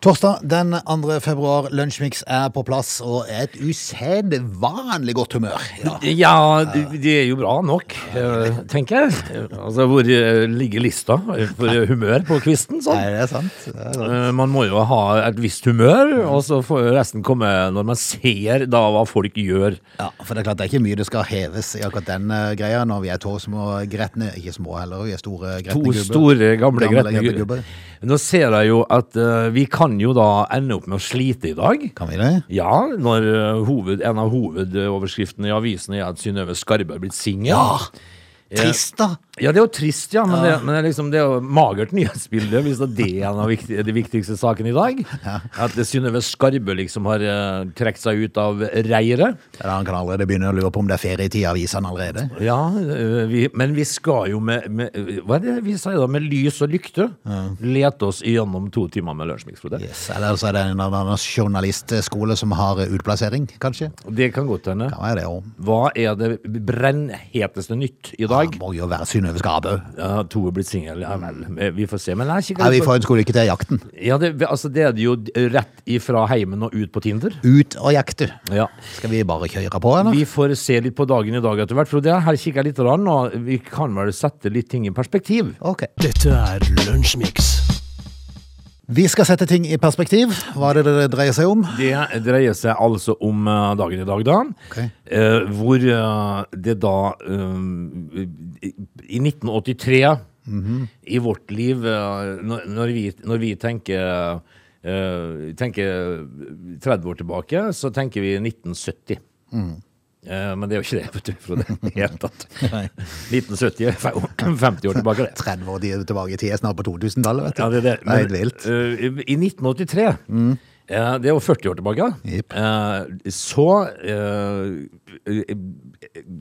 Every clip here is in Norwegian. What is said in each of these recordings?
Torsdag den 2. februar, Lunsjmix er på plass og er et usedvanlig godt humør. Ja. Ja, det, er jo bra nok, eh, tenker jeg. Altså, Hvor eh, ligger lista for humør på kvisten? sånn? Nei, det er sant. Det er sant. Eh, Man må jo ha et visst humør, og så får resten komme når man ser da hva folk gjør. Ja, for det er klart det er ikke mye det skal heves i akkurat den eh, greia når vi er to små gretne, ikke små heller, vi er store gretne To store, gamle, Gamle, gretne gubber. gubber. Nå ser jeg jo at uh, vi kan jo da ende opp med å slite i dag. Kan vi det? Ja, når eh, hoved, en av hovedoverskriftene i avisen er at Synnøve Skarbe er blitt singel. Ja! Trist, da. Ja, det er jo trist, ja, men, Det, men det, er liksom, det er jo magert nyhetsbilde hvis det er en av viktig, de viktigste sakene i dag. At Synnøve Skarbe liksom har uh, trukket seg ut av reiret. Ja, Han kan allerede begynne å lure på om det er ferietid i avisene allerede. Ja, øh, vi, men vi skal jo med, med Hva er det vi sier da? Med lys og lykte lete oss gjennom to timer med Lunsjmix, Frode. Yes, Eller så er det en annen journalistskole som har utplassering, kanskje. Det kan godt hende. Kan være det òg. Hva er det brennheteste nytt i dag? Det må jo være Synnøve Skarbe. Ja, to er blitt singel. Ja vel, vi får se. Men jeg kikker Ja, vi får ønske lykke til i jakten. Ja, det, altså, det er det jo rett ifra heimen og ut på Tinder. Ut og jakte. Ja. Skal vi bare kjøre på, eller? Vi får se litt på dagen i dag etter hvert. Frode. Her kikker jeg litt, rann, og vi kan vel sette litt ting i perspektiv. Ok. Dette er Lunsjmix. Vi skal sette ting i perspektiv. Hva er det det dreier seg om? Det dreier seg altså om eh, dagen i dag, da. Okay. Eh, hvor eh, det da i- mm 1983, i vårt liv, når, vi, når vi tenker tenker 30 år tilbake, så tenker vi 1970. Eh, men det er jo ikke det, vet du, Frode. i det hele tatt. Nei. 1970 er fe- 50 år tilbake, det. 30 år tilbake i tid, snart på 2000-tallet, vet du. Ja, det er Men, Det er helt vilt. Uh, I 1983, eh, det er jo 40 år tilbake, yep. uh, så eh, eh,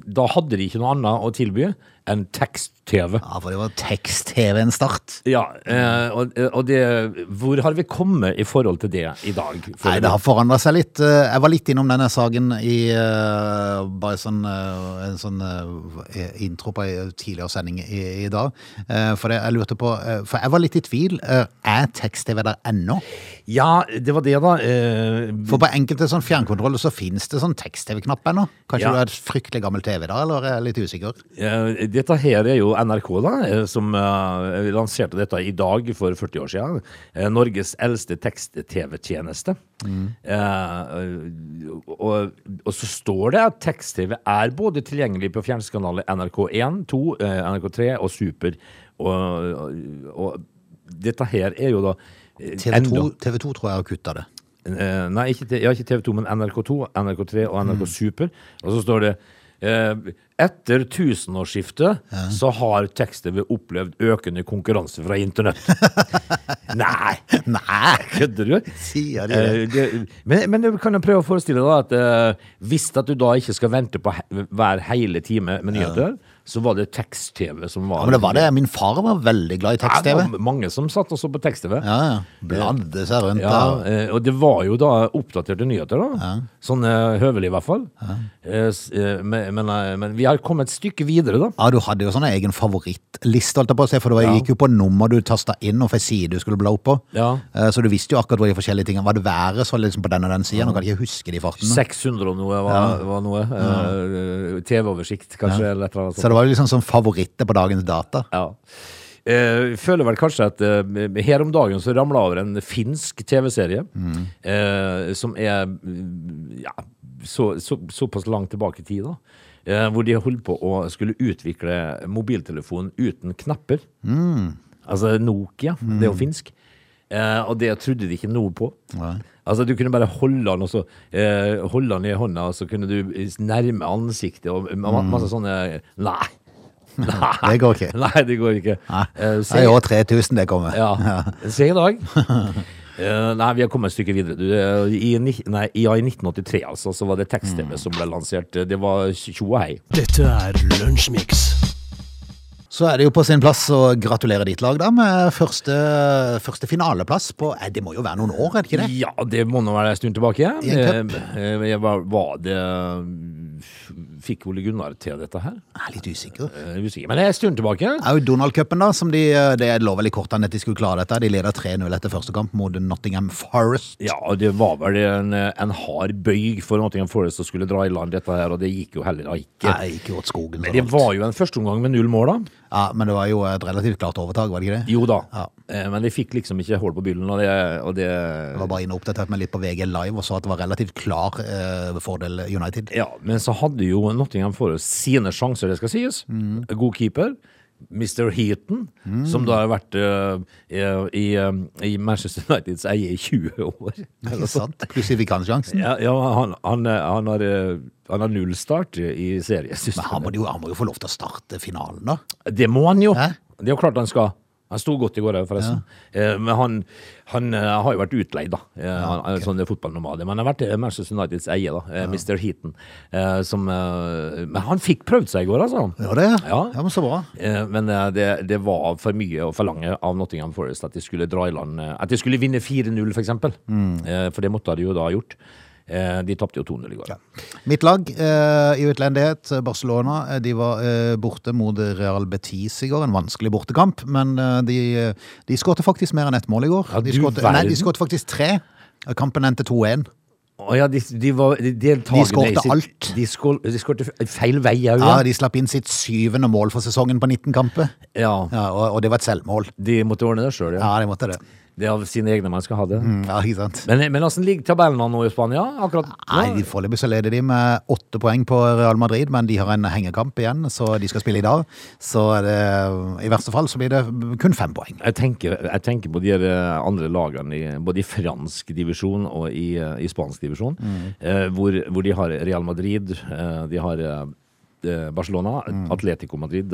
Da hadde de ikke noe annet å tilby enn tekst-TV. Ja, for det var tekst-TV en start. Ja, eh, og, og det Hvor har vi kommet i forhold til det i dag? Nei, det har forandra seg litt. Eh, Jeg var litt innom denne saken i eh, bare sånn, en sånn intro på en tidligere sending i, i dag. For jeg lurte på For jeg var litt i tvil. Er tekst-TV der ennå? Ja, det var det, da. For på enkelte sånn fjernkontroller så finnes det sånn tekst-TV-knapp ennå. Kanskje Ja. du er et fryktelig gammel TV da, eller er jeg litt usikker? Eh, Dette her er jo NRK, da, eh, som uh, lanserte dette i dag for 40 år siden. Uh, Norges eldste tekst-TV-tjeneste. Eh, og, og så står det at tekst-TV er både tilgjengelig på fjernsynskanaler NRK1, 2, eh, NRK3 og Super. Og, og, dette her er jo da eh, TV2, TV 2 tror jeg har kutta det. Nei, ikke, ja, ikke TV 2, men NRK2, NRK3 og NRK Super. Og så står det etter tusenårsskiftet så har tekst-TV opplevd økende konkurranse fra internett. nei! Nei! Kødder du? Sier de det? Eh, det, men, men du kan jo prøve å forestille deg at eh, hvis at du da ikke skal vente på he hver hele time med nyheter, så var det tekst-TV som var Ja, men det var det. Min far var veldig glad i Ja, det tekst-TV. var mange som satt og så på tekst-TV. Ja, ja. Bladde seg rundt Ja, der. eh, og det var jo da oppdaterte nyheter, da. Sånn eh, høvelig, i hvert fall. Eh, men, men, men vi har kommet et stykke videre, da. Ja, du hadde jo sånn egen favorittliste, holdt jeg på å si, for det var- Ja. gikk jo på nummer du tasta inn og for side du skulle bla opp på. Ja. Så du visste jo akkurat hvor de forskjellige tingene var. det været så liksom på den og den sida? Nå kan jeg ikke huske de fartene. 600 og noe var, var noe. TV-oversikt, kanskje, eller et eller annet var liksom sånn favoritter på dagens data. Ja. Jeg føler vel kanskje at eh, her om dagen så ramla over en finsk TV-serie mm. som er mm, ja, så, så, såpass langt tilbake i tid, da. Eh, hvor de holdt på å skulle utvikle mobiltelefon uten knapper. Altså Nokia, det er jo finsk. Eh, og det trodde de ikke noe på. Nei. Altså Du kunne bare holde han, og så eh, holde han i hånda, og så kunne du nærme ansiktet og ma masse sånne Nei. Nei. Det går ikke. Nei, det går ikke. Nei, Eh, Det er i år 3000 det kommer. ja. se i dag. Eh, nei, vi har kommet et stykke videre. Du, eh, i, nei, ja, I 1983 altså, så var det tekst-TV som ble lansert. Det var tjo og hei. Dette er Lunsjmix. Så er det jo på sin plass å gratulere ditt lag da med første, første finaleplass på eh, Det må jo være noen år, er det ikke det? Ja, det må nå være en stund tilbake. I en Eh, eh, jeg var, var det fikk Ole Gunnar til dette her? Jeg er litt usikker. Er usikker. Men det er en stund tilbake. Det er jo Donald-cupen, da, som de Det lå vel i kortene at de skulle klare dette. De leder 3-0 etter første kamp mot Nottingham Forest. Ja, og det var vel en, en hard bøyg for Nottingham Forest å skulle dra i land dette her, og det gikk jo heller ikke. Nei, ikke åt skogen. Men det var jo en førsteomgang med null mål, da. Ja, men det var jo et relativt klart overtak, var det ikke det? Jo da. Ja. Eh, Men de fikk liksom ikke hull på byllen, og det, og det Jeg var bare inne og oppdatert meg litt på VG Live og så at det var relativt klar eh, fordel United. Ja, men så hadde jo Nottingham Forest sine sjanser, det skal sies. Mm. God keeper. Mr. Heaton, som da har vært uh, i, eh, i Manchester Uniteds eie i 20 år. Ikke sant? Plutselig fikk han sjansen. Ja, ja han, han, han, har, eh, han har null start i Men seriesystemet. han må, jo, han må jo få lov til å starte finalen, da. Det må han jo. Hæ? Det er jo klart han skal. Han sto godt i går forresten. Eh, Men han, han eh, har jo vært utleid, da. Eh, han, han er sånn fotballnomade. Men han har vært Manchester Uniteds eie, da. Ja. Mr. Heaton. Eh, Som, men han fikk prøvd seg i går, altså. Ja, det? Ja. ja men så bra. Eh, Men det, det var for mye å forlange av Nottingham Forest at de skulle dra i land At de skulle vinne 4-0, for eksempel. Eh, For det måtte de jo da ha gjort. Eh, De tapte jo 2-0 i går. Mitt lag eh, i utlendighet, Barcelona, eh, de var borte mot Real Betis i går. En vanskelig bortekamp, men de, de skårte faktisk mer enn ett mål i går. Ja, de skårte, de faktisk tre. Kampen endte 2-1. Å ja, de, de var de, deltagende De skårte alt. De, de skårte feil vei òg, Ja, ja. de slapp inn sitt syvende mål for sesongen på 19 kamper. ja. Ja, og, og det var et selvmål. De måtte ordne det sjøl, ja. Ja, de måtte det. Det er av sine egne man skal ha det. Mm, Ja, ikke sant? Men, men hvordan ligger tabellen nå i Spania? Akkurat Nei, de Foreløpig så leder de med åtte poeng på Real Madrid, men de har en hengekamp igjen, så de skal spille i dag. Så det, i verste fall så blir det kun fem poeng. Jeg tenker, jeg tenker på de eh, andre lagene, både i fransk divisjon og i, eh, i spansk divisjon, eh, hvor, hvor de har Real Madrid, eh, de har Barcelona, Atletico Madrid,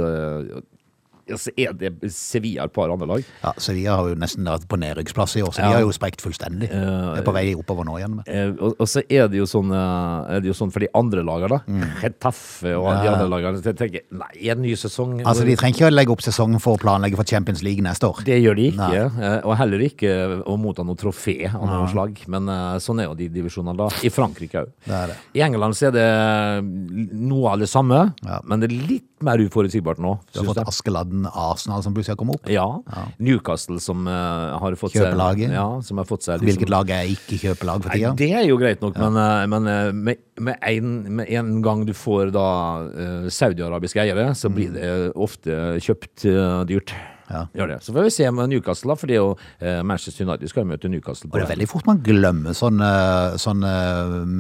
så er det Sevilla et par andre lag. Ja, Sevilla har jo nesten vært på nedrykksplass i år, så Ja. de har jo sprekt fullstendig. Det er på vei oppover nå igjen. Eh, og, og så er det jo sånn, uh, det jo sånn for de andre lagene, da. Getafe og de andre lagene. Så jeg tenker, nei, en ny sesong Altså, De trenger ikke å legge opp sesongen for å planlegge for Champions League neste år. Det gjør de ikke, Nei. eh, og heller ikke å motta noe trofé av noe slag. Men sånn er jo de divisjonene da. I Frankrike òg. I England så er det noe av det samme, Ja. men det er litt mer uforutsigbart nå. Du har fått. Askeladden Arsenal som plutselig har kommet opp. Ja. Newcastle som uh, har fått Kjøpelaget. seg Ja, som har fått seg liksom- Hvilket lag er ikke kjøpelag for tida? det er jo greit nok, men, eh, men eh, med, med, en, med en gang du får da uh, saudiarabiske eiere, så blir det ofte kjøpt uh, dyrt. Ja. Gjør det. Så får vi se med Newcastle, da, for det er jo eh, Manchester United skal møte Newcastle. Og det er veldig fort man glemmer sånne, sånne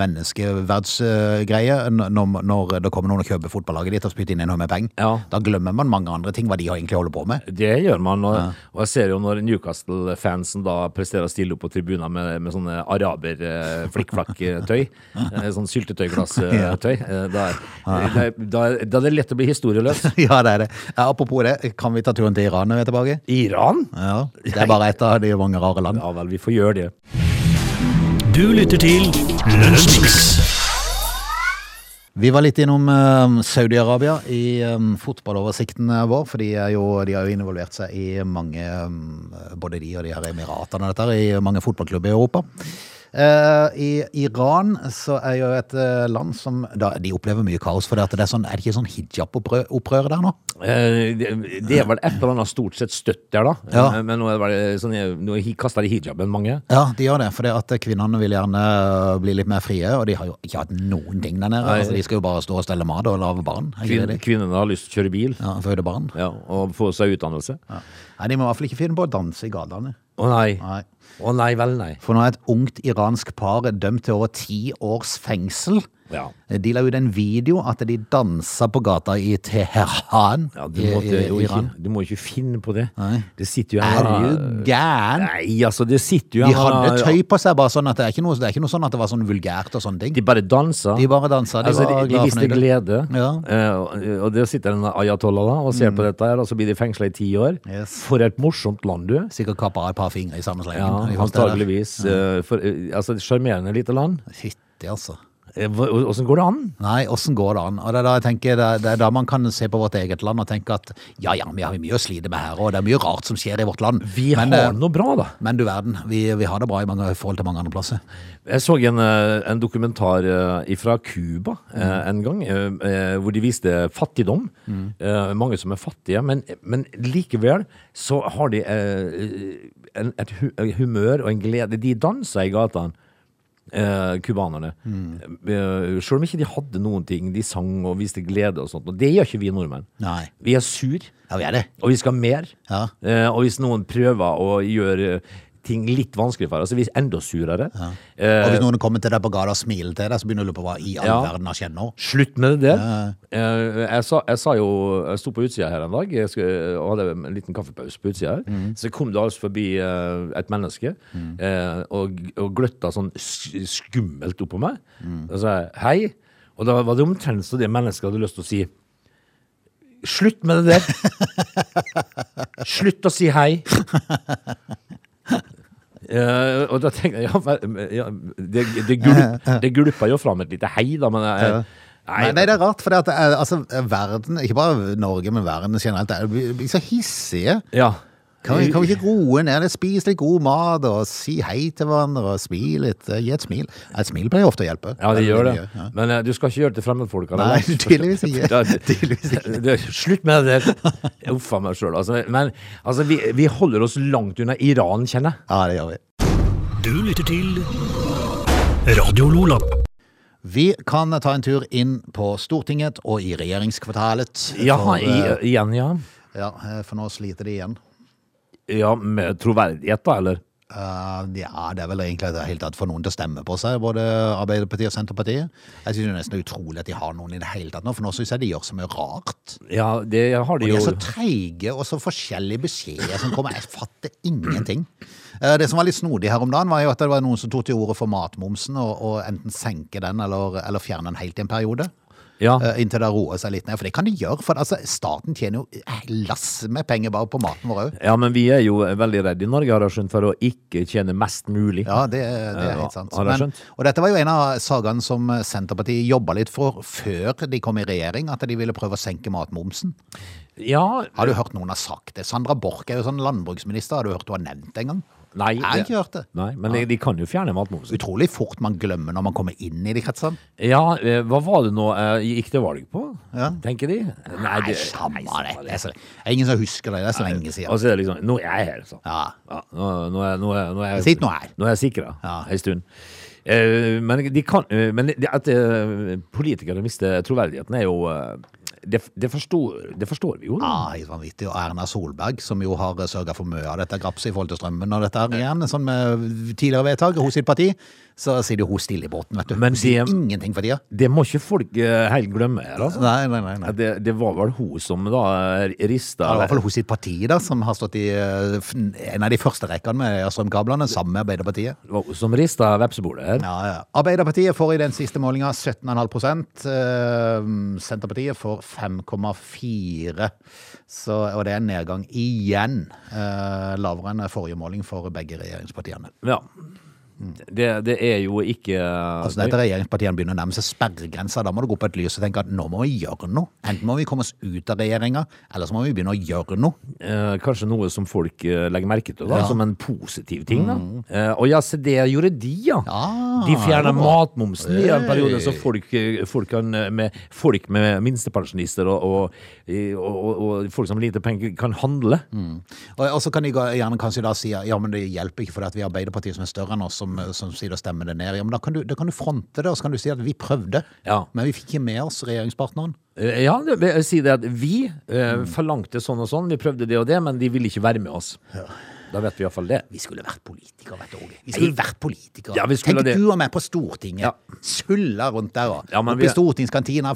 menneskeverdsgreier når, når det kommer noen og kjøper fotballaget ditt og spytter inn noe med penger. Ja. Da glemmer man mange andre ting, hva de egentlig holder på med. Det gjør man, og, og jeg ser jo når Newcastle-fansen da presterer å stille opp på tribuner med, med sånne araber-flikkflakk-tøy, eh, sånn syltetøyglass-tøy, eh, da, da, da, da er det lett å bli historieløs. ja, det er det. Apropos det, kan vi ta turen til Iran når vi er tilbake? Iran? Ja, Det er bare et av de mange rare land. Ja vel, vi får gjøre det. Du lytter til Lønnsmix. Vi var litt innom eh, Saudi-Arabia i eh, fotballoversikten vår, for de, jo, de har jo involvert seg i mange, eh, både de og de her Emiratene og dette, i mange fotballklubber i Europa. Eh, I Iran så er jo et eh, land som da, De opplever mye kaos, for det, at det er, sånn, er det ikke sånn hijab-opprør der nå? Eh, det, det er vel et eller annet stort sett støtt der, da. Ja. Men nå, er det sånn, nå kaster de hijaben mange. Ja, de gjør det, for det at kvinnene vil gjerne bli litt mer frie, og de har jo ikke hatt noen ting der nede. Altså, de skal jo bare stå og stelle mat og lage barn. Kvin, kvinnene har lyst til å kjøre bil Ja, føde barn. ja, og få seg utdannelse. Ja. Nei, de må i hvert fall ikke finne på å danse i gatene. Å nei. Nei. Å nei vel, nei. For nå er et ungt iransk par dømt til over ti års fengsel. Ja. De la ut en video at de dansa på gata i Teheran Ja, du, måtte, i, i ikke, du må ikke finne på det. Nei. Det sitter jo Er du gæren? Nei, altså, det sitter jo De hadde tøy på seg, bare sånn at det er ikke noe, det er ikke noe sånn at det var sånn vulgært og sånne ting. De bare dansa. De bare dansa, de altså, var de, de viste glede. Ja. Uh, og, der det sitter en ayatollah da og ser på dette her, og så blir de fengsla i ti år. Yes. For et morsomt land, du. Sikkert kappa av et par fingre i samme slengen. Ja, antageligvis. Eh, for, uh, altså, sjarmerende lite land. Fytti, altså. Eh, Åssen går det an? Nei, åssen går det an? Og det er, da jeg tenker, det, er, det er da man kan se på vårt eget land og tenke at ja, ja, vi har mye å slite med her, og det er mye rart som skjer i vårt land. Vi men, har det noe bra, da. men du verden, vi, vi har det bra i, mange, i forhold til mange andre plasser. Jeg så en, eh, en dokumentar eh, fra Cuba Mm. eh, en gang, eh, eh, hvor de viste fattigdom. Mm. Eh, Mange som er fattige, men, men likevel så har de eh, en, et humør og en glede. De danser i gatene. Eh, Cubanerne. Mm. Eh, Selv om ikke de hadde noen ting. De sang og viste glede og sånt. Og det gjør ikke vi nordmenn. Nei. Vi er sur, Ja, vi er det. og vi skal mer. Ja. Eh, og hvis noen prøver å gjøre ting litt vanskelig for deg, så er vi enda surere. Ja. Og hvis noen kommer til deg på gata og smiler til deg, så begynner du å lure på hva i all Ja. verden har skjedd nå. Slutt med det. Eh, jeg, sa, jeg sa jo Jeg sto på utsida her en dag jeg skulle, og hadde en liten kaffepause på utsida her. Så kom det altså forbi eh, et menneske mm. og, og gløtta sånn skummelt opp på meg. Og sa hei. Og da var det omtrent så det mennesket hadde lyst til å si Slutt med det der! Slutt å si hei! Eh, og da tenkte jeg ja, ja, det, det, gulp, det gulpa jo fram et lite hei, da, men jeg, Nei, nei, det er rart, for eh, altså, verden, ikke bare Norge, men verden generelt, er- så hissige. Ja. Kan vi, kan vi ikke roe ned litt, Spise litt god mat og si hei til hverandre og smile litt? eh, Gi et smil. Et smil pleier ofte å hjelpe. Ja, de gjør det. ja. Men eh, du skal ikke gjøre det til fremmedfolka. Nei, tydeligvis ikke. Da- Tydeligvis ikke. Det, slutt med det der. Uff a meg sjøl. Altså, men altså, vi, vi holder oss langt unna Iran, kjenner jeg. Ja, det gjør vi. Du lytter til Radio Lola. Vi kan ta en tur inn på Stortinget og i regjeringskvartalet. Ja, for, i, eh, igjen, ja. ja, eh, for nå sliter de igjen. Ja, Med troverdighet, da, eller? Uh, ja, det er vel egentlig det hele tatt for noen til å stemme på seg, både Arbeiderpartiet og Senterpartiet. Jeg synes det er nesten utrolig at de har noen i det hele tatt nå, for nå synes jeg de gjør så mye rart. Ja, det har Og de de er så treige og så forskjellige beskjeder som kommer. Jeg fatter ingenting. Eh, Det som var litt snodig her om dagen, var jo at det var noen som tok til orde for matmomsen, og, og enten senke den eller, eller fjerne den helt i en periode. Ja. eh, Inntil det roer seg litt ned. For det kan de gjøre. For altså, staten tjener jo lass med penger bare på maten vår òg. ja, men vi er jo veldig redde i Norge, har jeg skjønt, for å ikke tjene mest mulig. Ja, det, det er helt sant. har jeg Men, skjønt. og dette var jo en av sakene som Senterpartiet jobba litt for før de kom i regjering, at de ville prøve å senke matmomsen. Ja, Har du hørt noen har sagt det? Sandra Borch er jo sånn landbruksminister, har du hørt hun har nevnt det en gang? Nei, Jeg har ikke hørt det. Nei, men de, de kan jo fjerne matmomsen. Utrolig fort man glemmer når man kommer inn i de kretsene. Ja, eh, hva var det nå jeg gikk til valg på, Ja. tenker de? Nei, det- samme det. Det er, så, det er ingen som husker det. Det er så lenge Og siden. så er det liksom Nå er jeg her, så. Ja. Ja, nå, nå, er, nå, er, nå, er, Sitt nå her. Nå er jeg sikra Ja. en stund. Eh, men de kan, eh, men det, at eh, politikere mister troverdigheten, er jo eh, det, det, forstår, det forstår vi jo. da. Ja, helt vanvittig. Og Erna Solberg, som jo har sørga for mye av dette grapset i forhold til strømmen og dette her igjen, sånn med tidligere vedtak hos sitt parti, så sitter jo hun stille i båten, vet du. Men hun sier det- ingenting for tida. Det må ikke folk eh, helt glemme her, altså. Nei, nei, nei. nei. Det, det var vel hun som da rista Det var i hvert fall hun sitt parti da, som har stått i eh, en av de første rekkene med strømkablene, sammen med Arbeiderpartiet. som rista vepsebordet her. Ja, ja. Arbeiderpartiet får i den siste målinga 17,5 eh, Senterpartiet får 5,4 Og det er en nedgang igjen. eh, lavere enn forrige måling for begge regjeringspartiene. Ja. Det, det er jo ikke Altså Dette regjeringspartiene begynner å nærme seg sperregrensa. Da må det gå på et lys og tenke at nå må vi gjøre noe. Enten må vi komme oss ut av regjeringa, eller så må vi begynne å gjøre noe. eh, kanskje noe som folk eh, legger merke til, da, Ja. som en positiv ting. da. Eh, og ja, se det gjorde de, ja. Ja, de fjerna matmomsen i en periode, så folk, eh, folk, kan, eh, med, folk med minstepensjonister og, og, og, og, folk som har lite penger, kan handle. Og, og så kan de gjerne kanskje da si ja, men det hjelper ikke fordi vi har Arbeiderpartiet som er større enn oss, som, som sier å stemme det ned. Ja, men da kan, du, da kan du fronte det, og så kan du si at vi prøvde, Ja. men vi fikk ikke med oss regjeringspartneren. Eh, Ja, si det at vi eh, forlangte sånn og sånn, vi prøvde det og det, men de ville ikke være med oss. Da vet vi iallfall det. Vi skulle vært politikere, vet du, Åge. Vi skulle vært politikere. Ja, vi skulle Tenk det. du og meg på Stortinget. Ja. Sulla rundt der og Ja, oppe i stortingskantina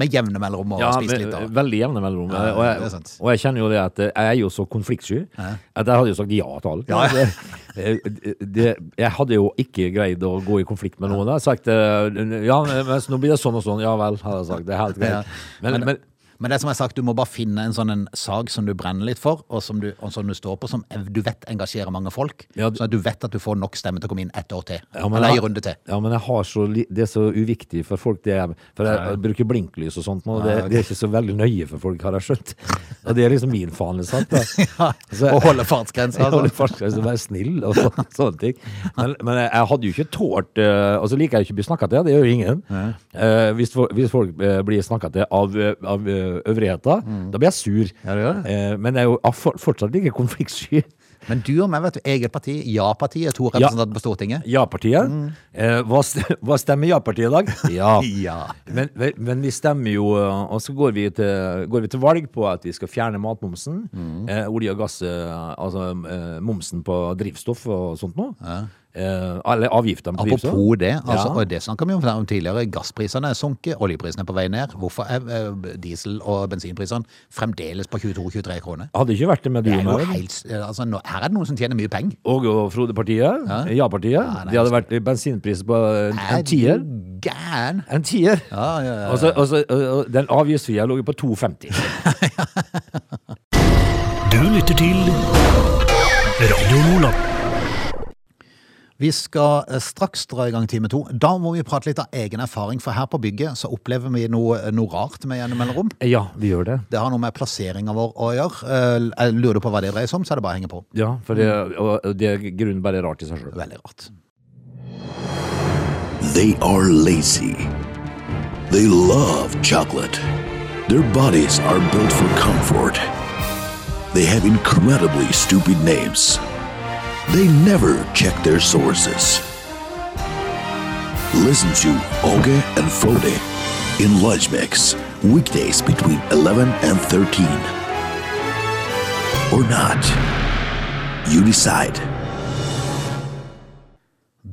med jevne mellomrom og Ja, spise litt. Og. veldig jevne mellomrom. Ja, og, jeg, og jeg kjenner jo det at eh, jeg er jo så konfliktsky at jeg hadde jo sagt ja til alt. Ja. Det, eh, det, jeg hadde jo ikke greid å gå i konflikt med noen. Jeg hadde sagt eh, ja, men nå blir det sånn og sånn. Ja vel, hadde jeg sagt. Det er helt greit. Ja. Men, men, Men det er som jeg har sagt, du må bare finne en sånn en sag som du brenner litt for, og som du, og som du står på, som du vet engasjerer mange folk. Ja, du- Sånn at du vet at du får nok stemme til å komme inn ett år til. Ja, Eller en runde til. Ja, men så det er så uviktig for folk. Det er, for jeg, jeg bruker blinklys og sånt nå. Det, det er ikke så veldig nøye for folk, har jeg skjønt. Og det er liksom min faen, sant? Og holde fartsgrensa. Altså. Holde fartsgrensa, være snill og så, sånne ting. Men, men jeg, hadde jo ikke tålt uh, Og så liker jeg ikke å bli snakka til, det gjør jo ingen. Uh, hvis, hvis folk uh, blir snakka til av, eh, av eh, mm. da blir jeg sur. Mm. Ja, det det. Eh, men jeg er jo fortsatt ikke konfliktsky. Men du og meg, vet du, eget parti, Ja-partiet, to representanter på Stortinget. Ja-partiet. Eh, hva, hva stemmer ja-partiet i dag? Ja. Ja. Men, men vi stemmer jo, eh, og så går vi, til, går vi til valg på at vi skal fjerne matmomsen. Eh, olje og gass, altså momsen på drivstoff og sånt noe. Eh, eller avgiftene på drivstoff. Apropos det, altså, Ja. og det snakka vi om om tidligere. Gassprisene er sunket, oljeprisene er på vei ned. Hvorfor er eh, diesel- og bensinprisene fremdeles på 22-23 kroner? Hadde ikke vært det med du og meg. altså, her er det noen som tjener mye penger. Og, og Frode-partiet. Ja-partiet. Ja, de hadde vært bensinpris på en, en tier. gæren? En tier. Ja, ja, ja. Og så- og så- og den avgiftsfrie lå jo på 2,50. Vi skal eh, straks dra i gang time to. Da må vi prate litt av egen erfaring, for her på bygget så opplever vi noe, noe rart med gjennom mellomrom. Ja, vi gjør det. Det har noe med plasseringa vår å gjøre. Eh, Jeg lurer på hva det dreier seg om, så er det bare å henge på. Ja, for det, og det er grunnen bare rart i seg sjøl. Veldig rart. They are lazy. They love chocolate. Their bodies are built for comfort. They have incredibly stupid names. They never check their sources. Listen to Oge and Frode in Lunch Mix, weekdays between 11 and 13. Or not. You decide.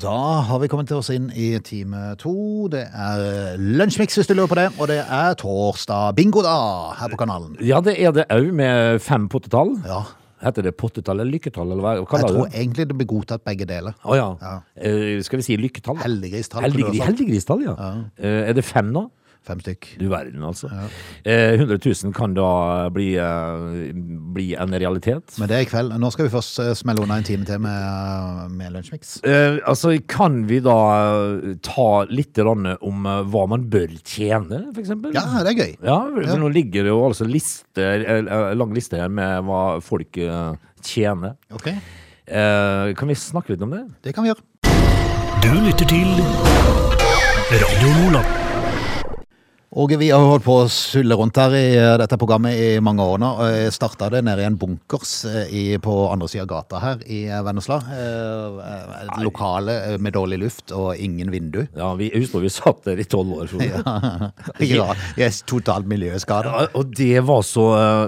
Da har vi kommet til oss inn i time to. Det er Lunsjmix, hvis du lurer på det. Og det er torsdag bingo, da, her på kanalen. Ja, det er det òg, med fem pottetall. Ja. Heter det pottetall eller lykketall, eller hva Jeg tror det? egentlig det blir godtatt begge deler. Å ja. Ja. Uh, skal vi si lykketall? Heldiggristall. Heldiggris-tall. heldiggris-tall, ja. Uh, er det fem nå? Fem stykk. Du verden, altså. Eh, 100 000 kan da bli, eh, bli en realitet. Men det er i kveld. Nå skal vi først eh, smelle unna en time til med, med Lunsjmix. Eh, altså, kan vi da eh, ta litt om eh, hva man bør tjene, f.eks.? Ja, det er gøy. Ja, for Nå ligger det jo altså lister, eh, lang liste her med hva folk eh, tjener. Okay. Eh, kan vi snakke litt om det? det kan vi gjøre. Du lytter til Radio Lola. Åge, vi har holdt på å sulle rundt her i eh, dette programmet i mange år nå. og Jeg starta det nede i en bunkers eh, i, på andre sida av gata her i eh, Vennesla. Et lokale med dårlig luft og ingen vindu. Ja, vi, jeg husker vi satt der i tolv år. Ja, ja. Jeg er totalt miljøskada. Ja, og det var så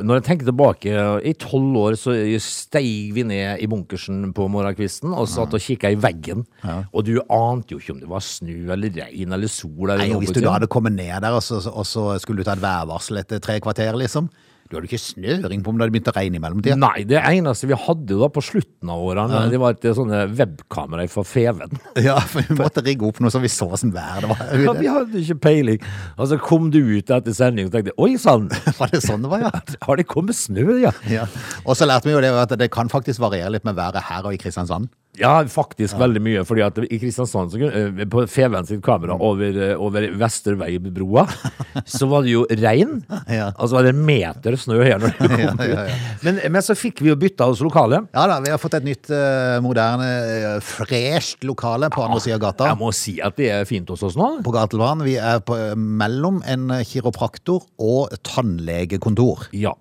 Når jeg tenker tilbake, i tolv år så steig vi ned i bunkersen på morgenkvisten og satt og kikka i veggen. Og du ante jo ikke om det var snø eller regn eller sol. Eller Nei, og Hvis du da hadde kommet ned der, og så, og så skulle du ta et værvarsel etter tre kvarter, liksom. Du hadde ikke snøring på om det hadde begynt å regne i mellomtida. Nei, det eneste vi hadde da på slutten av årene, det var et sånne webkamera fra Feven. Ja, for vi måtte rigge opp noe så vi så åssen vær det var. Ja, vi hadde ikke peiling. Og så kom du ut etter sending og tenkte oi sann, Var det sånn det var, ja? har det kommet snø, ja? ja. Og så lærte vi jo det at det kan faktisk variere litt med været her og i Kristiansand. Ja, faktisk veldig mye. fordi at i Kristiansand, så, kunne- eh, på Feven sitt kamera over, eh, over Vesterveibroa, så var det jo regn. Ja. Altså var det en meter snø her når kom Ja, ja, ja. Men, men så fikk vi jo bytta oss lokale. Ja da, vi har fått et nytt, eh, moderne, uh, fresht lokale på andre sida av gata. Jeg må si at det er fint hos oss nå. På Gatelvann. Vi er på, mellom en kiropraktor og tannlegekontor. Ja.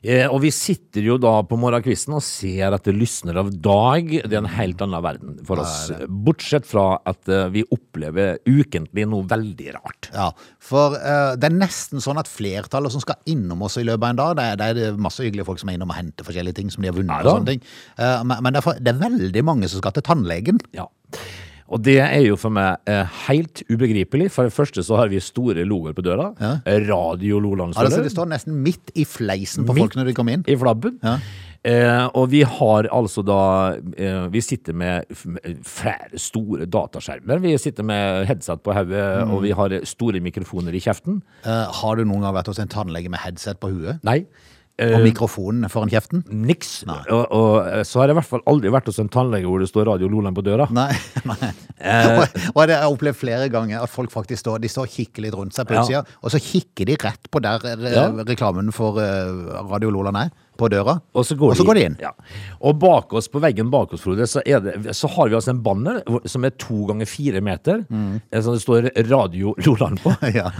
Eh, og vi sitter jo da på morgenkvisten og ser at det lysner av dag. Det er en helt annen verden for oss. Bortsett fra at eh, vi opplever ukentlig noe veldig rart. Ja, for eh, det er nesten sånn at flertallet som skal innom oss i løpet av en dag, det er, det er masse hyggelige folk som er innom og henter forskjellige ting som de har vunnet og sånne ting. Eh, men men det, er for, det er veldig mange som skal til tannlegen. Ja. Og det er jo for meg eh, helt ubegripelig. For det første så har vi store logoer på døra. Radio Loland Altså, det. står nesten midt i fleisen på Midt folk når de kommer inn. I flabben. Ja. Eh, og vi har altså da eh, Vi sitter med flere store dataskjermer. Vi sitter med headset på hodet, og vi har store mikrofoner i kjeften. Eh, har du noen gang vært hos en tannlege med headset på huet? Nei. Og Eh, mikrofonen foran kjeften? Niks. Og, og eh, så har jeg i hvert fall aldri vært hos en tannlege hvor det står Radio Loland på døra. Nei. nei. Eh. og, det har jeg opplevd flere ganger at folk faktisk står, de står og kikker litt rundt seg på Ja. og så kikker de rett på der re Ja. reklamen for eh, Radio Loland er, på døra. Og så går, og så de inn. Ja. Og bak oss, på veggen bak oss, Frode, så, det, så har vi altså en banner som er to ganger fire meter. mm. Som det står Radio Loland på. Ja.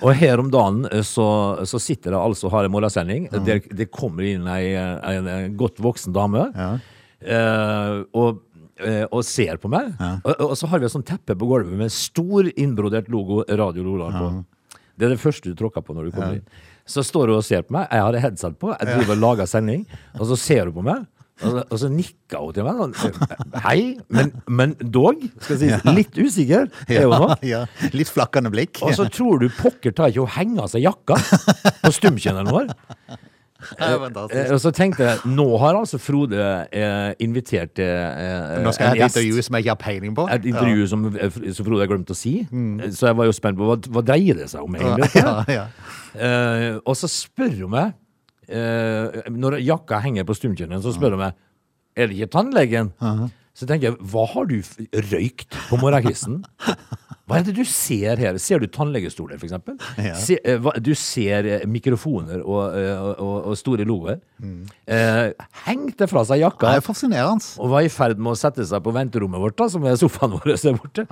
Og her om dagen eh, så, så sitter det altså og har en morgensending. Mm. Der det kommer inn ei, ei, ei godt voksen dame. eh, og eh, og ser på meg. Og, og så har vi et sånt teppe på gulvet med stor innbrodert logo Radio Lola på. Det er det første du tråkker på når du kommer inn. Så står hun og ser på meg. Jeg har headset på. Jeg driver og lager sending. Og så ser hun på meg. Og så, og så nikker hun til meg. Sånn, Hei, men, men dog, skal jeg si, litt usikker er hun nå. ja. Litt flakkende blikk. Og så tror du pokker tar ikke hun henger av seg jakka på stumkjenneren vår. Ja. Eh, Og så tenkte jeg, nå har altså Frode eh, invitert eh, Nå skal jeg ha et intervju som jeg ikke har peiling på. Et intervju som, som Frode har glemt å si. Så jeg var jo spent på hva, hva dreier det seg om egentlig. Ja, ja. Eh, og så spør hun meg eh, Når jakka henger på stumkjønnen, så spør hun meg Er det ikke tannlegen. Så tenker jeg, hva har du røykt på morgenkvisten? Hva er det du ser her? Ser du tannlegestoler, for eksempel? Se, eh, du ser eh, mikrofoner og, eh, og, og, og store logoer. Eh, hengte fra seg jakka Det er fascinerende. og var i ferd med å sette seg på venterommet vårt, da, som er sofaen vår der borte.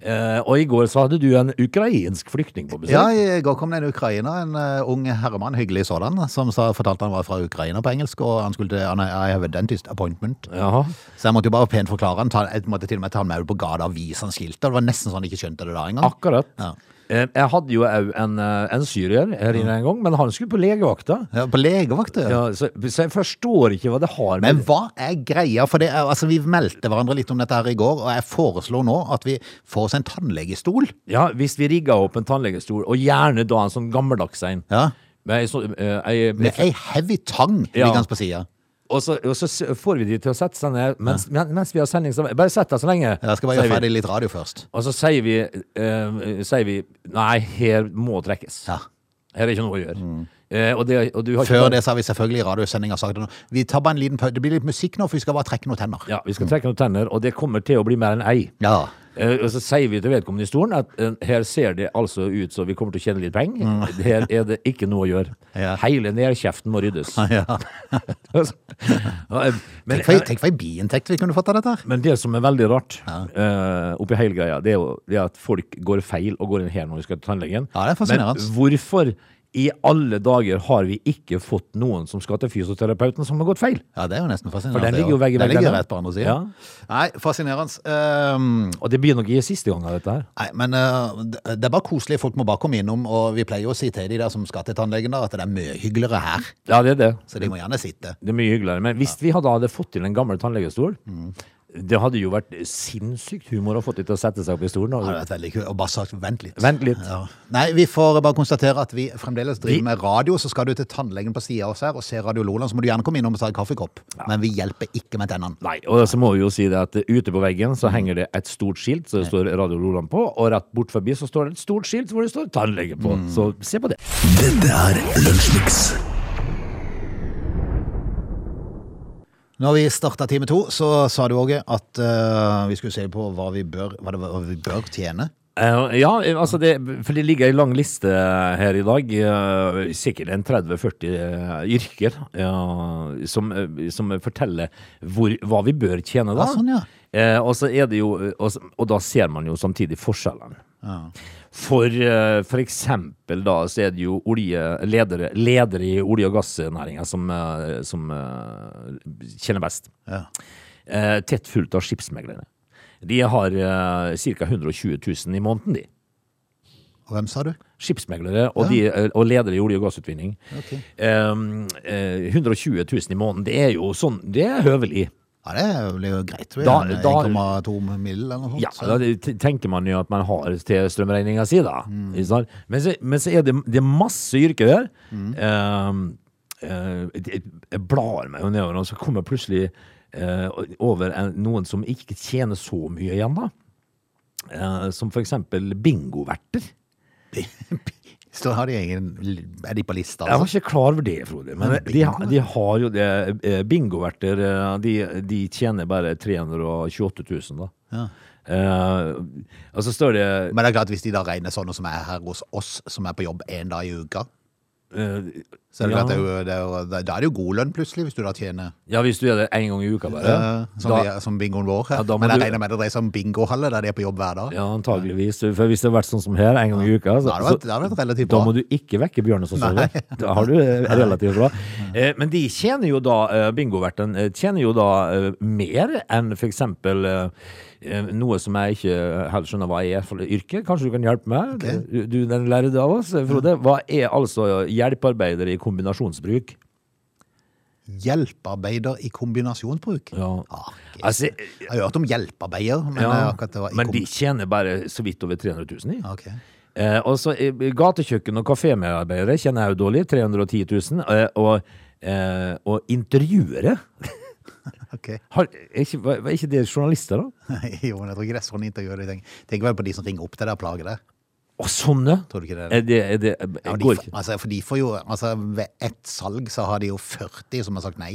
Eh, og i går så hadde du en ukrainsk flyktning på besøk. Ja, i går kom det en ukrainer, en uh, ung herremann, hyggelig sådan, som sa, fortalte han var fra Ukraina på engelsk, og han skulle til han, I have a dentist appointment. Jaha. Så jeg måtte jo bare pent forklare han. Ta, jeg måtte til og med ta han med ut på gata og vise han skiltet. Det var nesten sånn han ikke skjønte det da engang. Akkurat. Ja. Eh, Jeg hadde jo òg en, eh, en syrier her inne en gang, men han skulle på legevakta. Ja, på legevakta, ja. Ja, så, så jeg forstår ikke hva det har med Men hva er greia? For det altså, vi meldte hverandre litt om dette her i går, og jeg foreslår nå at vi får oss en tannlegestol. Ja, hvis vi rigger opp en tannlegestol, og gjerne da en sånn gammeldags en. Ja. Med ei så- eh, ei- ei heavy tang Ja. på sida. Og så, og så får vi de til å sette seg ned mens, ja. mens vi har sending. Så bare sett deg så lenge. Jeg skal bare gjøre ferdig litt radio først. Og så sier vi, uh, sier vi Nei, her må trekkes. Ja. Her er ikke noe å gjøre. Eh, og det, og du har Før det så har vi selvfølgelig i radiosendinga sagt. Vi tar bare en liten pause. Det blir litt musikk nå, for vi skal bare trekke noen tenner. Ja, vi skal trekke noen tenner, og det kommer til å bli mer enn ei. Ja. Eh, og så sier vi til vedkommende i stolen at eh, her ser det altså ut som vi kommer til å tjene litt penger. Her er det ikke noe å gjøre. Mm. Ja. Hele nedkjeften må ryddes. ja. Ja, eh, men, Tenk for, ei biinntekt vi kunne fått av dette men det som er veldig rart uh, oppi hele greia, det er jo det at folk går feil og går inn her når de skal til tannlegen. Ja, det er fascinerende. Men hvorfor i alle dager har vi ikke fått noen som skal til fysioterapeuten som har gått feil? Ja, det er jo nesten fascinerende. For den ligger jo vegg i Den ligger rett på andre siden. Ja. Nei, fascinerende. Um, Og det blir nok ikke siste gang av dette her. nei, men uh, det er bare koselig. Folk må bare komme innom, og vi pleier jo å si til de der som skal til tannlegen, at det er mye hyggeligere her. Ja, det er det. Så de må gjerne sitte. Det er mye hyggeligere. Men hvis vi hadde, fått til en gammel tannlegestol, det hadde jo vært sinnssykt humor å få til å sette seg opp i stolen. Det hadde Og, vært veldig kult. Og bare sagt vent litt. vent litt. Ja. Nei, vi får bare konstatere at vi fremdeles driver Vi- med radio. Så skal du til tannlegen på sida av oss her og se Radio Loland, så må du gjerne komme innom og ta en kaffekopp. Men vi hjelper ikke med tennene. Nei, og så må vi jo si det at ute på veggen så henger det et stort skilt så det står Radio Loland på, og rett bort forbi så står det et stort skilt hvor det står tannlege på. Så se på det. Dette er Lunsjmix. Når vi starta time to, så sa du Åge at eh, vi skulle se på hva vi bør, hva det, hva vi bør tjene. Eh, ja, altså det, for det ligger en lang liste her i dag. eh, sikkert en 30-40 eh, yrker eh, som, eh, som forteller hvor, hva vi bør tjene da. Ja, sånn, ja. Eh, og, så er det jo, og, s- og da ser man jo samtidig forskjellene. For, uh, f.eks. eksempel da så er det jo olje, ledere, ledere i olje- og gassnæringa som, uh, som uh, kjenner best. Ja. Eh, tett fulgt av skipsmeglerne. De har uh, ca. 120 000 i måneden, de. Hvem sa du? Skipsmeglere og, de, eh, og ledere i olje- og gassutvinning. Okay. Eh, eh, 120 000 i måneden, det er jo sånn, det er høvelig. Ja, det blir jo greit. Da- da- 1,2 mill. eller noe sånt. Ja, så- da tenker man jo at man har til strømregninga si, da. Mm. Men, så, men så er det, det er masse yrker der. Mm. Uh, uh, jeg, jeg blar meg jo nedover, og så kommer jeg plutselig uh, over en, noen som ikke tjener så mye igjen, da. Eh, som for eksempel bingoverter. Så har de egen Er de på lista, Jeg var altså? ikke klar over det, Frode. Men Men de, bingo, de har jo det. eh, Bingoverter, eh, de, de tjener bare 328 000, da. Ja. Uh, og så står det Men det er klart, hvis de da regner sånne som er her hos oss, som er på jobb én dag i uka, eh, så er det ja. at det er jo, det er jo, da er det jo god lønn plutselig, hvis du da tjener Ja, hvis du gjør det én gang i uka, bare. Uh, som, da, vi, som bingoen vår. Ja, da Men jeg du- regner med det dreier seg om bingohalle der de er på jobb hver dag. ja, antageligvis. For hvis det har vært sånn som her, en gang i uka, så, Da det vært, det vært relativt Da bra. må du ikke vekke bjørnen som sover. Da har du eh, relativt bra. Eh, men de tjener jo da, eh, bingoverten tjener jo da mer enn for eksempel noe som jeg ikke helt skjønner hva er for yrke. Kanskje du kan hjelpe meg? Du, du den lærde av oss, eh, Frode. Hva er altså hjelpearbeider i kombinasjonsbruk? Hjelpearbeider i kombinasjonsbruk. Ja. Ah. Altså, jeg har hørt om hjelpearbeider, men ja, eh, men de tjener bare så vidt over 300 000 i. Okay. Eh, og så eh, gatekjøkken- og kafémedarbeidere kjenner jeg jo dårlig. 310 000. Eh, og, eh, og intervjuere ok. har, er, ikke, var, var ikke det journalister, da? jo, men jeg tror ikke det er sånn intervjuer Tenk. Tenk vel på de som ringer opp til deg og plager deg. Å, sånne? Tror du ikke det? Er det, er det Ja, jeg går de, altså, for de får jo, altså Ved ett salg så har de jo 40 som har sagt nei.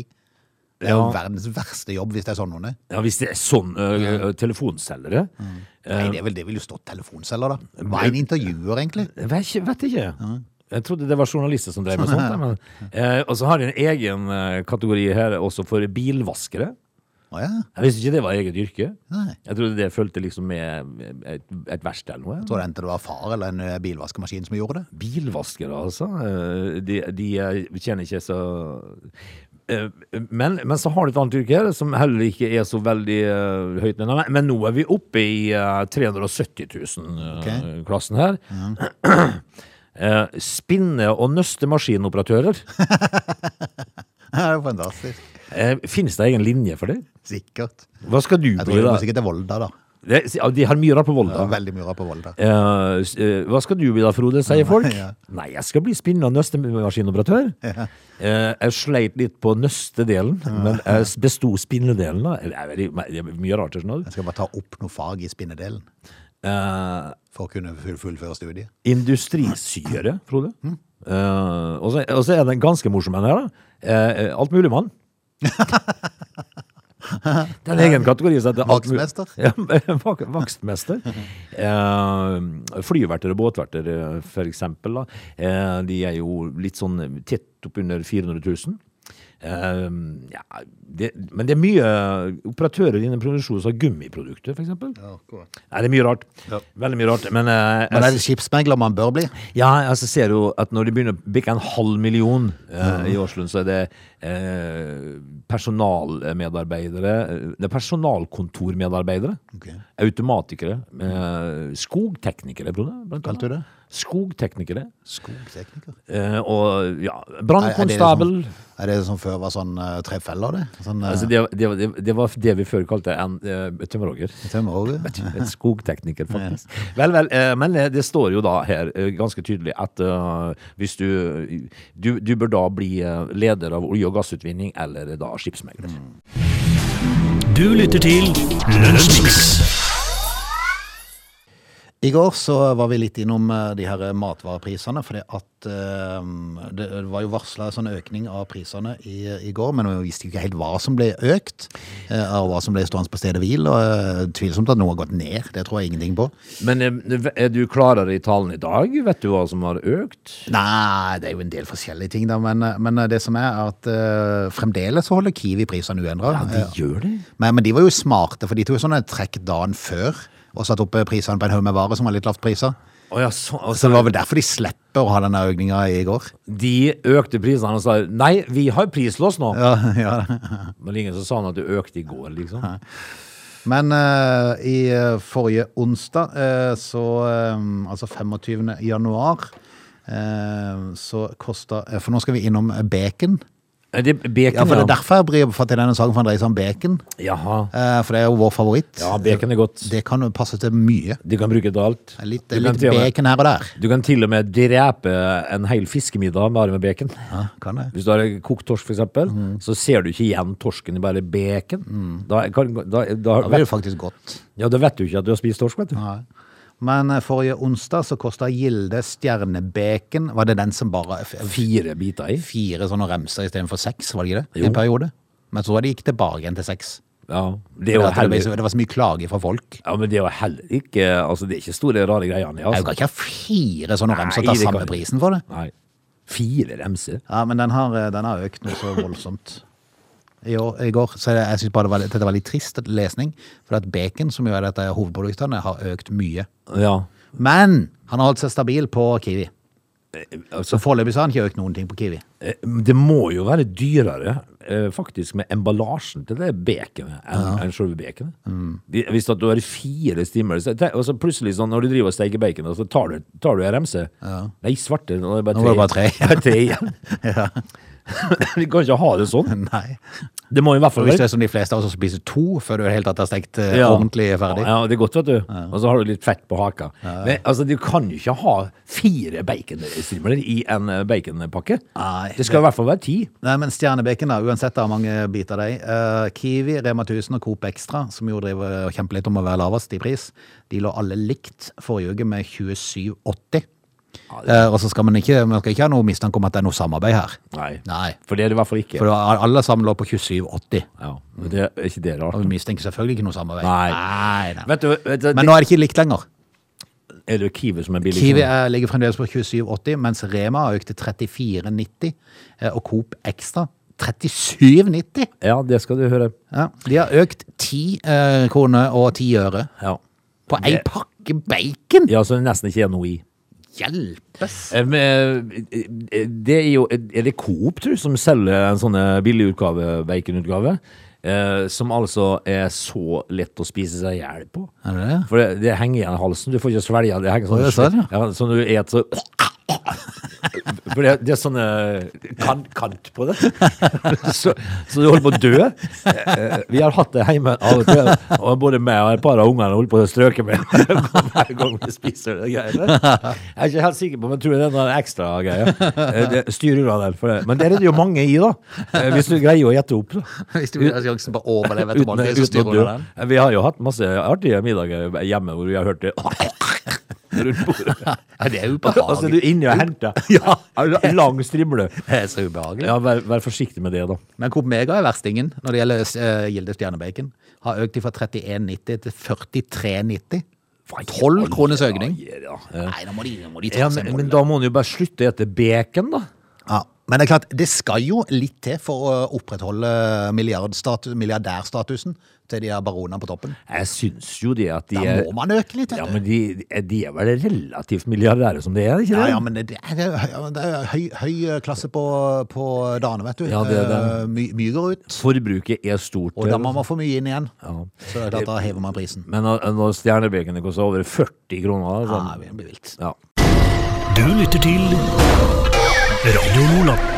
Det er jo Ja. verdens verste jobb hvis det er sånn noen. Ja, hvis det er sånn uh, telefonselgere Nei, det, er vel, det vil jo stå telefonselger, da. Hva er en intervjuer, egentlig? Jeg vet ikke. Vet ikke. Jeg trodde det var journalister som drev med sånt. Men, eh, og så har de en egen eh, kategori her også for bilvaskere. Å ja. Jeg visste ikke det var eget yrke. Nei. Jeg trodde det fulgte liksom med et, et verksted eller noe. Jeg tror enten det var far eller en eh, bilvaskemaskin som gjorde det. Bilvaskere, altså. Eh, De, de eh, ikke så Eh, men, men så har de et annet yrke her som heller ikke er så veldig uh, høyt nede. Men- Men nå er vi oppe i eh, 370 000-klassen her. Eh, spinne- og nøstemaskinoperatører. Det er jo fantastisk. Eh, Finnes det egen linje for det? Sikkert. Hva skal du Jeg tror bli, det da? er sikkert til Volda, da. Det, ja, de har mye rart på Det Volda. er veldig mye rart på Volda. Eh, s- eh, hva skal du bli da, Frode, sier folk. Ja. Nei, jeg skal bli spinne- og nøstemaskinoperatør. Eh, jeg sleit litt på nøstedelen, men jeg besto spinnedelen. da. Det er- det er mye rart. Sånn. Jeg skal bare ta opp noe fag i spinnedelen Uh, for å kunne fullføre studiet. industrisyre, Frode. Eh, og så og så er det en ganske morsom en her. Uh, Altmuligmann. Det er en egen kategori som heter Vaktmester. Ja, Vakstmester. Eh, flyverter og båtverter, eh, for eksempel. Eh, de er jo litt sånn tett oppunder 400 000. Eh, ja, det, men det er mye operatører innen produksjon har gummiprodukter, eksempel. Nei, det er mye rart. Veldig mye rart. Men, uh, Men er det skipsmegler man bør bli? ja, altså ser jo at når de begynner å bikke en halv million eh, i årslønn, så er det eh, personalmedarbeidere, det er personalkontormedarbeidere, Okay. automatikere, skogteknikere, annet. Kalte du det? Skogteknikere. Skogtekniker? Eh, og ja, Er, er, det brannkonstabel. liksom, er det som før var sånn uh, trefeller, det? Sånn uh, Altså det, det, det, det var det vi før kalte en uh, tømmerhogger. tømmerhogger? En skogtekniker, faktisk. Vel, vel, eh, men eh, det står jo da her eh, ganske tydelig at eh, hvis du, du Du bør da bli eh, leder av olje- og gassutvinning eller da skipsmegler. Du lytter til Lunsjmix. I går så var vi litt innom eh, de her matvareprisene, For eh, det var jo varsla sånn økning av prisene i, i går, men vi visste ikke helt hva som ble økt, eh, og hva som ble stående på stedet hvil. og Tvilsomt at noe har gått ned, det tror jeg ingenting på. Men er, er du klarere i tallene i dag? Vet du hva som har økt? Nei, det er jo en del forskjellige ting, da, men, men det som er at uh, fremdeles så holder Kiwi prisene uendra. De gjør det. Men, men de var jo smarte, for de tok sånne trekk dagen før og satt opp prisene på en haug med varer som var litt lavt priser. Oh ja, så, Så altså, det var vel derfor de slipper å ha denne økninga i går. de økte prisene og sa nei, vi har prislås nå. Ja, ja. Men ingen som sa noe at det økte i går, liksom. Men uh, i eh, forrige onsdag, uh, så um, altså 25. januar, uh, så kosta For nå skal vi innom bacon. Det, bacon, Ja, for Det er derfor jeg bryr fatt i denne saken, for den dreier seg om bacon. Jaha. Eh, For det er jo vår favoritt. Ja, bacon er godt. Det kan jo passe til mye. Du kan bruke det til alt. Litt, litt bacon her og der. Du kan til og med drepe en hel fiskemiddag bare med bacon. Ja, kan det. Hvis du har kokt torsk, for eksempel, Mm. så ser du ikke igjen torsken i bare bacon. Da, kan, da, da, Da blir det faktisk godt. ja, da vet du ikke at du har spist torsk, vet du. Nei. Men eh, forrige onsdag så kosta Gilde stjernebacon Var det den som bare Fire biter i. Fire sånne remser istedenfor seks, var det ikke det? Jo. en periode. Men så var det gikk tilbake igjen til seks. Ja, det var Det, det, var så mye klage fra folk. ja, men det jo heller ikke Altså, det er ikke store, rare greiene. Jeg Altså. kan ikke ha fire sånne remser og ta samme prisen for det. Nei. Fire remser. Ja, men den har, eh, den har økt noe så voldsomt. I, år, I går så jeg synes bare det var, dette var litt trist lesning, for at bacon, som jo er dette hovedproduktene, har økt mye. Ja. Men han har holdt seg stabil på Kiwi. Altså, Så foreløpig har han ikke økt noen ting på Kiwi. eh, det må jo være dyrere, eh, faktisk, med emballasjen til det baconet enn enn selve baconet. Mm. Hvis du har fire stimer så, og så plutselig sånn, når du driver og steker bacon, så tar du, tar du en remse Nei, svarte, nå er det bare Nå var det bare tre. Bare tre igjen. Vi kan ikke ha det sånn. Nei. Det må i hvert fall Hvis det er som de fleste av oss spiser to før du er helt har stekt eh, Ja. ordentlig ferdig. Ja, det er godt, vet du. Og så har du litt fett på haka. Men altså, du kan jo ikke ha fire baconstrimler i en eh, baconpakke. Nei, det skal i hvert fall være ti. Nei, men stjernebacon da, uansett hvor mange biter det er uh, Kiwi, Rema 1000 og Coop Extra, som jo driver og kjemper litt om å være lavest i pris, de lå alle likt forrige uke med 27,80. Eh, og så skal man ikke, man skal ikke ha noe mistanke om at det er noe samarbeid her. Nei. Nei. For det er det i hvert fall ikke. For var, alle sammen lå på 27,80. Ja, men det er ikke det Og rart. vi mistenker selvfølgelig ikke noe samarbeid. Nei. nei, nei. Vet du, vet du Men nå er det ikke likt lenger. er det Kiwi som er billig? Kiwi er, ligger fremdeles på 27,80, mens Rema har økt til 34,90. eh, Og Coop Extra 37,90. Ja, det skal du høre. Ja, de har økt 10 eh, kroner og 10 øre Ja. på ei pakke bacon. ja, så det nesten ikke er noe i. Hjelpes! Eh, men, eh, Det er jo Er det Coop, tror du, som selger en sånn eh, billig utgave, baconutgave? Eh, som altså er så lett å spise seg i hjel på. Det? For det, det henger igjen i halsen. Du får ikke svelge det. henger sånn, det sånn, ja. ja, sånn du et så For det, det er sånn eh, kant, kant på det. Så, så du holder på å dø. Eh, Vi har hatt det hjemme av og til, og både meg og et par av ungene holder på å strøke med hver gang vi spiser det greiene. Jeg er ikke helt sikker på, men tror det er en ekstra greie. Eh, Styr unna den. For det. Men det er det jo mange i, da. Eh, Hvis du greier å gjette opp. Da. Hvis du vil ha sjansen på å overleve etter så styrer du den. Vi har jo hatt masse artige middager hjemme hvor vi har hørt det rundt bordet. Ja, det er Altså, du er inni og henter Ja. en lang strimle. Det er så ubehagelig. Ja, vær, vær forsiktig med det, da. Men Coop Mega er verstingen når det gjelder uh, Gilde stjernebacon. Har økt fra 31,90 til 43,90. 12 kroners økning. Ja, Nei, da må de, må de ta ja seg men, men da må en jo bare slutte å spise bacon, da. Ja, men det er klart, det skal jo litt til for å opprettholde milliardstatus, milliardærstatusen til de her baronene på toppen. Jeg syns jo det at de Da er må man øke litt, ja, men de, de er vel relativt milliardære som det er, ikke det? ja, men det, er, det er- det er høy, høy klasse på, på dagene, vet du. Ja, det er det. Eh, My, mye går ut, Forbruket er stort. og da må man få mye inn igjen. Ja. Så det er klart, da hever man prisen. Men når når stjernebaconet koster over 40 kroner Ja, sånn, det blir vilt. ja. Du lytter til Radio Nordland.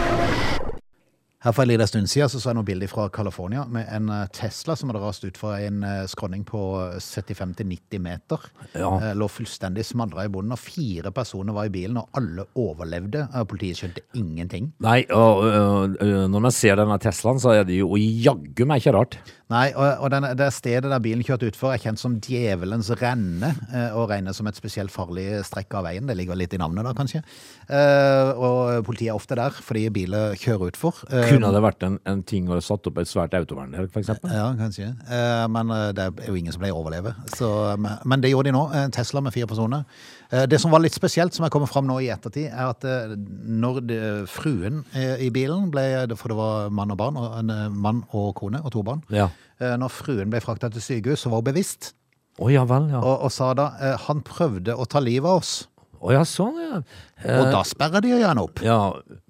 Her for en liten stund siden så, så jeg noen bilder fra California med en eh, Tesla som hadde rast ut fra en eh, skråning på 75-90 meter. Ja. Eh, Lå fullstendig smadra i bunnen, og fire personer var i bilen, og alle overlevde. Eh, Politiet skjønte ingenting. Nei, og og, og når man ser denne Teslaen, så er det jo jaggu meg ikke rart. Nei, og, og den, det stedet der bilen kjørte utfor er kjent som Djevelens renne, eh, og regnes som et spesielt farlig strekk av veien. Det ligger litt i navnet da, kanskje. Eh, Og politiet er ofte der fordi biler kjører utfor. Eh, Kunne det vært en, en ting å satt opp et svært autovern for eksempel? Ja, kanskje. Men det er jo ingen som pleier å overleve. Så, men- men det gjorde de nå. Tesla med fire personer. Eh, Det som var litt spesielt, som er kommet fram nå i ettertid, er at eh, når det, fruen eh, i bilen ble For det var mann og barn, og en mann og kone og to barn. Ja. Når fruen ble frakta til sykehus, så var hun bevisst. Oh, ja vel, ja. Og, og sa da han prøvde å ta livet av oss. Å ja, sånn, ja. Eh, Og da sperrer de gjerne opp. ja,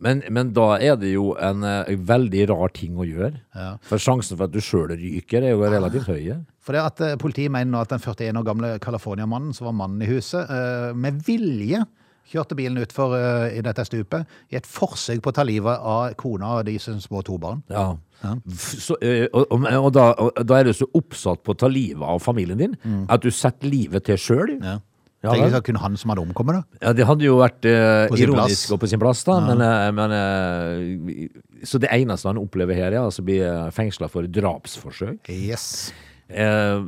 men, men da er det jo en eh, veldig rar ting å gjøre. Ja. For sjansen for at du sjøl ryker, er jo relativt høy. For det at eh, Politiet mener nå at den 41 år gamle California-mannen som var mannen i huset, eh, med vilje Kjørte bilen utfor eh, i dette stupet i et forsøk på å ta livet av kona og de små to barn. Ja. Ja. Så, eh, og, og, da, og da er du så oppsatt på å ta livet av familien din at du setter livet til sjøl. Mm. Ja. Ja, Tenk hvis det kun han som hadde omkommet, da. Ja, det hadde jo vært eh, ironisk og på sin plass, da. Men, eh, men eh, Så det eneste han opplever her, er altså å bli fengsla for drapsforsøk. Yes. Eh,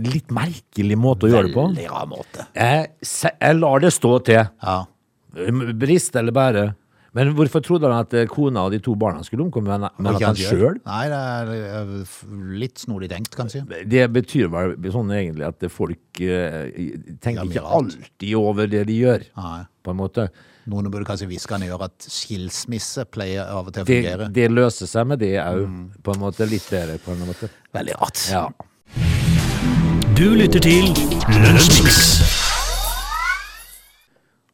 litt merkelig måte å gjøre det på. Veldig rar måte. Jeg, se- jeg lar det stå til. Ja. Brist eller bære. Men hvorfor trodde han at eh, kona og de to barna skulle omkomme, men, men at han sjøl? Nei, det er eh, litt snodig tenkt, kanskje. Det betyr vel sånn egentlig at folk eh, tenker ikke alltid over det de gjør, Nei. på en måte. Noen burde kanskje hviske han i øret at skilsmisse pleier av og til å Det, fungere. det løser seg med det òg, Mm. på en måte. Litt bedre, på en måte. Veldig rart. Ja. Du lytter til Lunsjmix.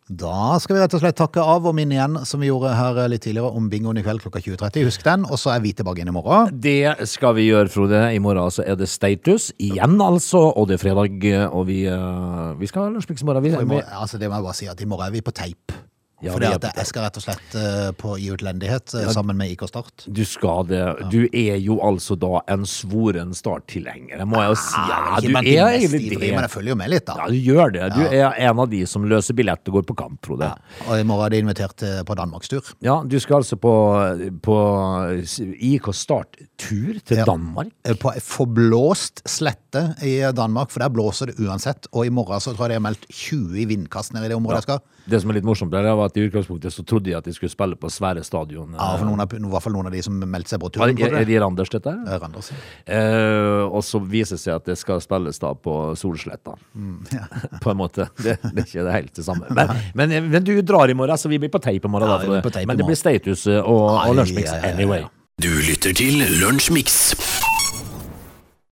Da skal vi rett og slett takke av og minne igjen, som vi gjorde her litt tidligere, om bingoen i kveld klokka 20.30. Husk den, og så er vi tilbake igjen i morgen. Det skal vi gjøre, Frode. I morgen så er det status igjen, altså. Og det er fredag, og vi, eh, vi skal ha lunsjpiks i morgen. Vi, vi, altså det må jeg bare si at i morgen er vi på teip. Ja, Fordi at jeg skal rett og slett eh, på i utlendighet ja, sammen med IK Start. du skal det. Du er jo altså da en svoren Start-tilhenger, må jeg jo si. Ja, Ah, du er egentlig det. men jeg følger jo med litt, da. Ja, du gjør det. Du er en av de som løser billett og går på kamp, Frode. Og i morgen er de invitert eh, på Danmarkstur. Ja, du skal altså på, på IK Start-tur til Ja. Danmark. Eh, På ei forblåst slette i Danmark, for der blåser det uansett. Og i morgen så tror jeg det er meldt 20 i vindkast nede i det området jeg skal. Det som er litt morsomt, der, var at i utgangspunktet så trodde de at de skulle spille på Sverre stadion. Ja, for noen av, I hvert fall noen av de som meldte seg på turen. er, er de Randers, dette? Eh, Randers. Eh, og så viser det seg at det skal spilles da på Solsletta. på en måte. Det, det er ikke det helt det samme. Men, men, men du drar i morgen, så vi blir på tape i morgen. Ja, da, men det blir status eh, og, og lunsjmix ja, ja, ja, ja. anyway. Du lytter til Lunsjmix.